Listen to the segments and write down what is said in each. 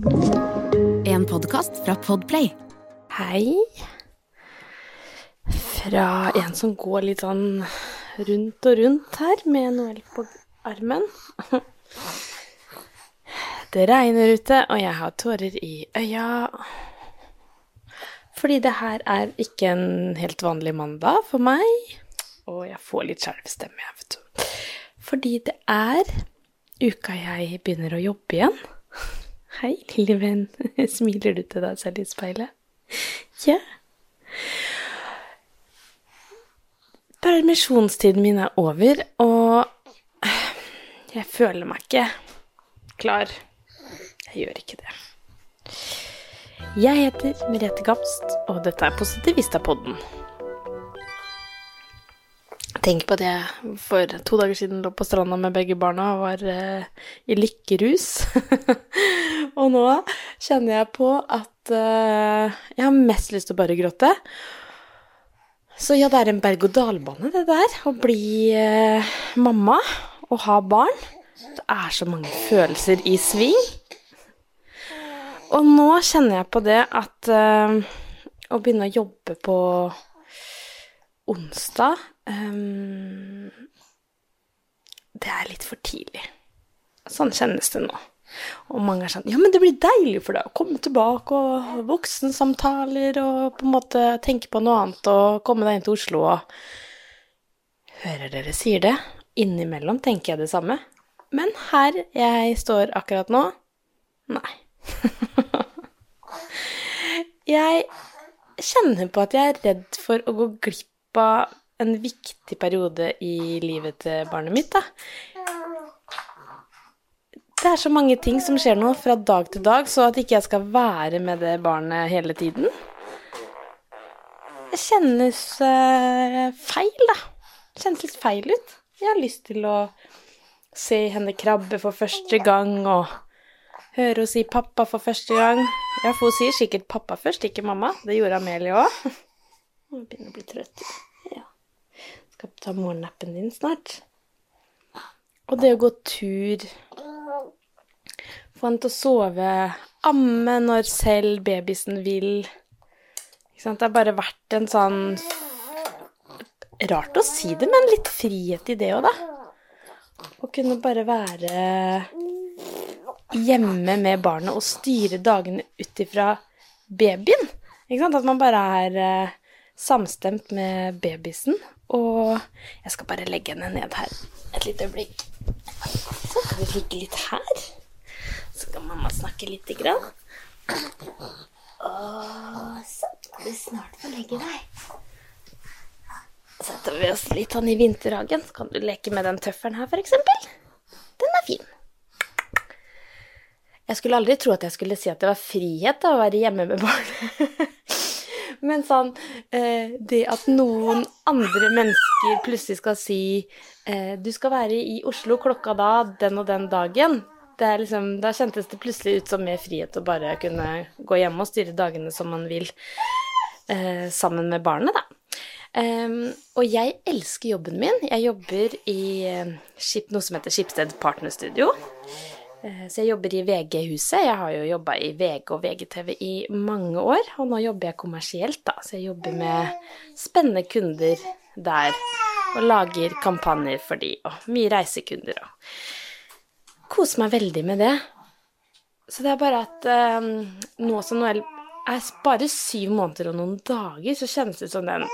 En podkast fra Podplay. Hei. Fra en som går litt sånn rundt og rundt her med Noel på armen. Det regner ute, og jeg har tårer i øya. Fordi det her er ikke en helt vanlig mandag for meg. Og jeg får litt skjelvstemme, jeg, vet du. Fordi det er uka jeg begynner å jobbe igjen. Hei, lille venn. Smiler du til deg selv i speilet? Ja. Permisjonstiden min er over, og jeg føler meg ikke klar. Jeg gjør ikke det. Jeg heter Merete Gamst, og dette er Positivista-podden. Tenk på at jeg for to dager siden lå på stranda med begge barna og var eh, i lykkerus. og nå kjenner jeg på at eh, jeg har mest lyst til å bare gråte. Så ja, det er en berg-og-dal-bane, det der. Å bli eh, mamma og ha barn. Det er så mange følelser i sving. Og nå kjenner jeg på det at eh, å begynne å jobbe på onsdag um, Det er litt for tidlig. Sånn kjennes det nå. Og mange er sånn Ja, men det blir deilig for deg å komme tilbake og voksensamtaler og på en måte tenke på noe annet og komme deg inn til Oslo og Hører dere sier det? Innimellom tenker jeg det samme. Men her jeg står akkurat nå nei. jeg kjenner på at jeg er redd for å gå glipp av en viktig periode i livet til barnet mitt, da. Det er så mange ting som skjer nå fra dag til dag, så at ikke jeg skal være med det barnet hele tiden Det kjennes uh, feil, da. Det kjennes litt feil ut. Jeg har lyst til å se henne krabbe for første gang og høre henne si pappa for første gang. Ja, for hun sier sikkert pappa først, ikke mamma. Det gjorde Amelie òg. Hun begynner å bli trøtt. Skal ta morgennappen din snart. Og det å gå tur Få henne til å sove, amme når selv babysen vil. Det har bare vært en sånn Rart å si det, men litt frihet i det òg, da. Å kunne bare være hjemme med barnet og styre dagene ut ifra babyen. At man bare er eh, samstemt med babysen. Og jeg skal bare legge henne ned her et lite øyeblikk. Så kan vi ligge litt her. Så kan mamma snakke lite grann. Og så skal du snart få legge deg. Setter vi oss litt sånn i vinterhagen, så kan du leke med den tøffelen her, f.eks. Den er fin. Jeg skulle aldri tro at jeg skulle si at det var frihet da, å være hjemme med barn. Men sånn eh, Det at noen andre mennesker plutselig skal si eh, Du skal være i Oslo klokka da, den og den dagen. Det liksom, da kjentes det plutselig ut som mer frihet å bare kunne gå hjemme og styre dagene som man vil, eh, sammen med barnet, da. Um, og jeg elsker jobben min. Jeg jobber i uh, noe som heter Skipsted Partnerstudio. Uh, så jeg jobber i VG-huset. Jeg har jo jobba i VG og VGTV i mange år, og nå jobber jeg kommersielt, da. Så jeg jobber med spennende kunder der, og lager kampanjer for de, og mye reisekunder og Koser meg veldig med det. Så det er bare at um, nå som Noel er bare syv måneder og noen dager, så kjennes det ut som den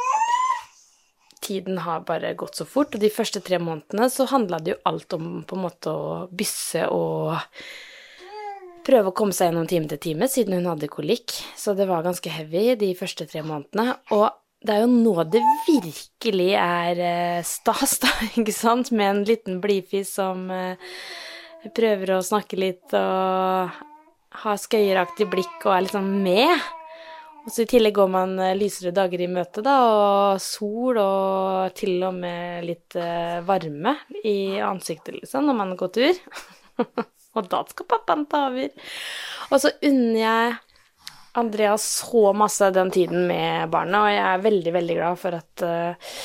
tiden har bare gått så fort. Og de første tre månedene så handla det jo alt om på en måte å bysse og prøve å komme seg gjennom time til time, siden hun hadde kolikk. Så det var ganske heavy de første tre månedene. Og det er jo nå det virkelig er eh, stas, da, ikke sant, med en liten blidfis som eh, prøver å snakke litt og ha skøyeraktig blikk og er liksom med. Og så I tillegg går man eh, lysere dager i møte, da, og sol og til og med litt uh, varme i ansiktet, liksom, når man går tur. og da skal pappaen ta over. Og så unner jeg Andreas så masse den tiden med barna, og jeg er veldig, veldig glad for at uh,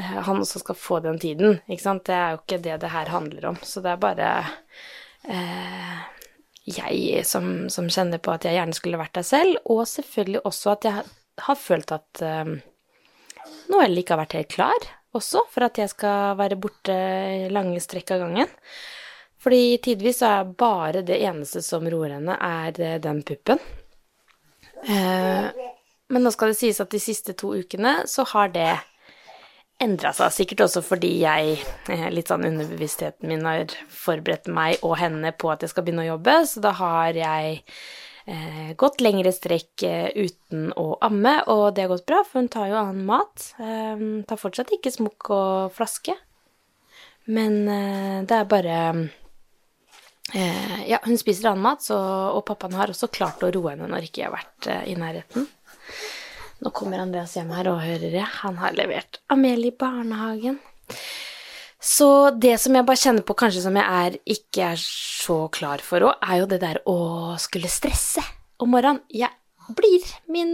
han også skal få den tiden. Ikke sant? Det er jo ikke det det her handler om. Så det er bare uh, jeg som, som, kjenner på at jeg gjerne skulle vært der selv, og selvfølgelig også at jeg har følt at um, Noelle ikke har vært helt klar også for at jeg skal være borte lange strekk av gangen. Fordi tidvis så er bare det eneste som roer henne, er eh, den puppen. Eh, men nå skal det sies at de siste to ukene så har det endra seg, sikkert også fordi jeg, eh, litt sånn underbevisstheten min, har forberedt meg og henne på at jeg skal begynne å jobbe, så da har jeg eh, gått lengre strekk eh, uten å amme, og det har gått bra, for hun tar jo annen mat. Eh, tar fortsatt ikke smokk og flaske, men eh, det er bare Ja, hun spiser annen mat, så, og pappaen har også klart å roe henne når ikke jeg har vært i nærheten. Nå kommer Andreas hjem her og hører det. Han har levert Amelie i barnehagen. Så det som jeg bare kjenner på kanskje som jeg er, ikke er så klar for òg, er jo det der å skulle stresse om morgenen. Jeg blir min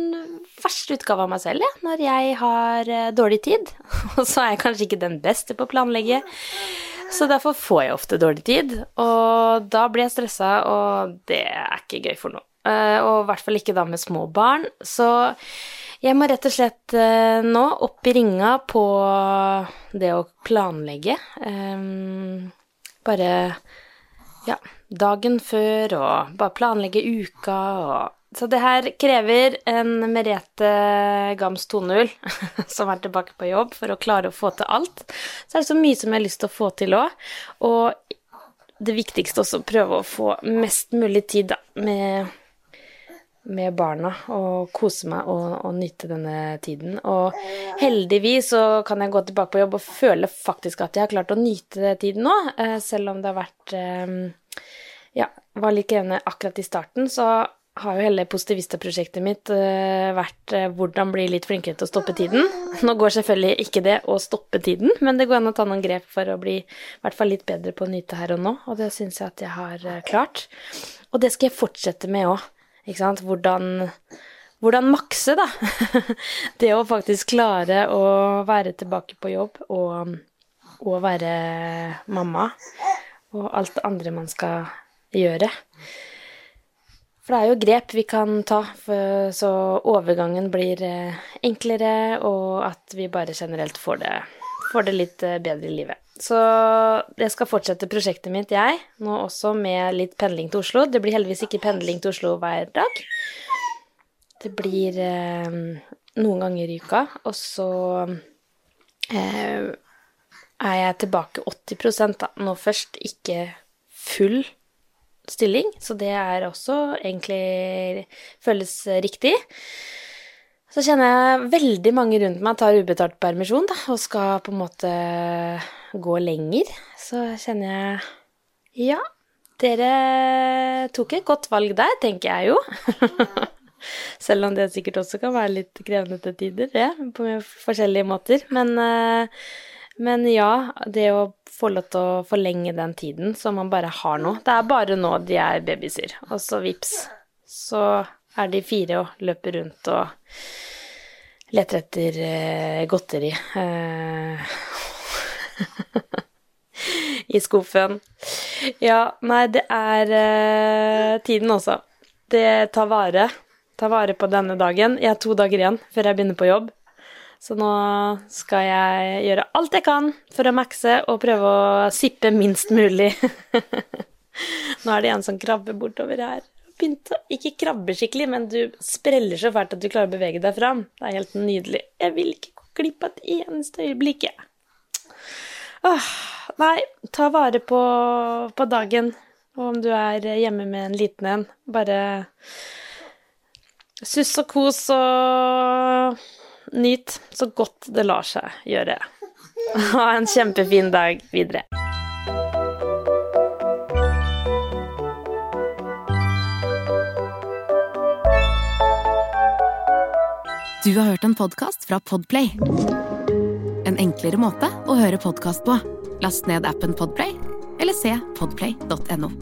verste utgave av meg selv jeg, når jeg har eh, dårlig tid. Og så er jeg kanskje ikke den beste på å planlegge. Så derfor får jeg ofte dårlig tid, og da blir jeg stressa, og det er ikke gøy for noe. Eh, og i hvert fall ikke da med små barn. Så jeg må rett og slett uh, nå opp i ringa på det å planlegge. Um, bare ja, dagen før og bare planlegge uka og Så det her krever en Merete Gams 2.0 som er tilbake på jobb, for å klare å få til alt. Så er det så mye som jeg har lyst til å få til òg. Og det viktigste også prøve å få mest mulig tid da, med med barna og kose meg og, og, nyte denne tiden. Og heldigvis så kan jeg gå tilbake på jobb og føle faktisk at jeg har klart å nyte tiden nå, eh, selv om det har vært eh, Ja, var litt krevende akkurat i starten, så har jo hele Positivista-prosjektet mitt uh, vært hvordan bli litt flinkere til å stoppe tiden. Nå går selvfølgelig ikke det å stoppe tiden, men det går an å ta noen grep for å bli i hvert fall litt bedre på å nyte her og nå, og det syns jeg at jeg har klart. Og det skal jeg fortsette med òg. Ikke sant? Hvordan, hvordan makse, da. det å faktisk klare å være tilbake på jobb og, og være mamma. Og alt det andre man skal gjøre. For det er jo grep vi kan ta, så overgangen blir eh, enklere, og at vi bare generelt får det, får det litt eh, bedre i livet. Så jeg skal fortsette prosjektet mitt, jeg, nå også med litt pendling til Oslo. Det blir heldigvis ikke pendling til Oslo hver dag. Det blir eh, noen ganger i uka, og så eh, er jeg tilbake 80 da. Nå først ikke full stilling, så det er også egentlig føles riktig. Så kjenner jeg veldig mange rundt meg tar ubetalt permisjon da, og skal på en måte gå lenger. Så kjenner jeg Ja, dere tok et godt valg der, tenker jeg jo. Selv om det sikkert også kan være litt krevende til tider, det, ja, på forskjellige måter. Men, eh, men, ja, det å få lov til å forlenge den tiden som man bare har nå Det er bare nå de er babyer, og så vips, så er de fire og løper rundt og leter etter uh, godteri uh, i skuffen. Ja, nei, det er uh, tiden også. Det tar vare. Ta vare på denne dagen. Jeg har to dager igjen før jeg begynner på jobb. Så nå skal jeg gjøre alt jeg kan for å makse og prøve å sippe minst mulig. nå er det en som krabber bortover her begynt å ikke krabbe skikkelig, men du spreller så fælt at du klarer å bevege deg fram. Det er helt nydelig. Jeg vil ikke gå glipp av et eneste øyeblikk, jeg. Åh, nei, ta vare på, på dagen. Og om du er hjemme med en liten en, bare suss og kos og nyt så godt det lar seg gjøre. Ha en kjempefin dag videre. Du har hørt en podkast fra Podplay. En enklere måte å høre podkast på. Last ned appen Podplay eller se podplay.no.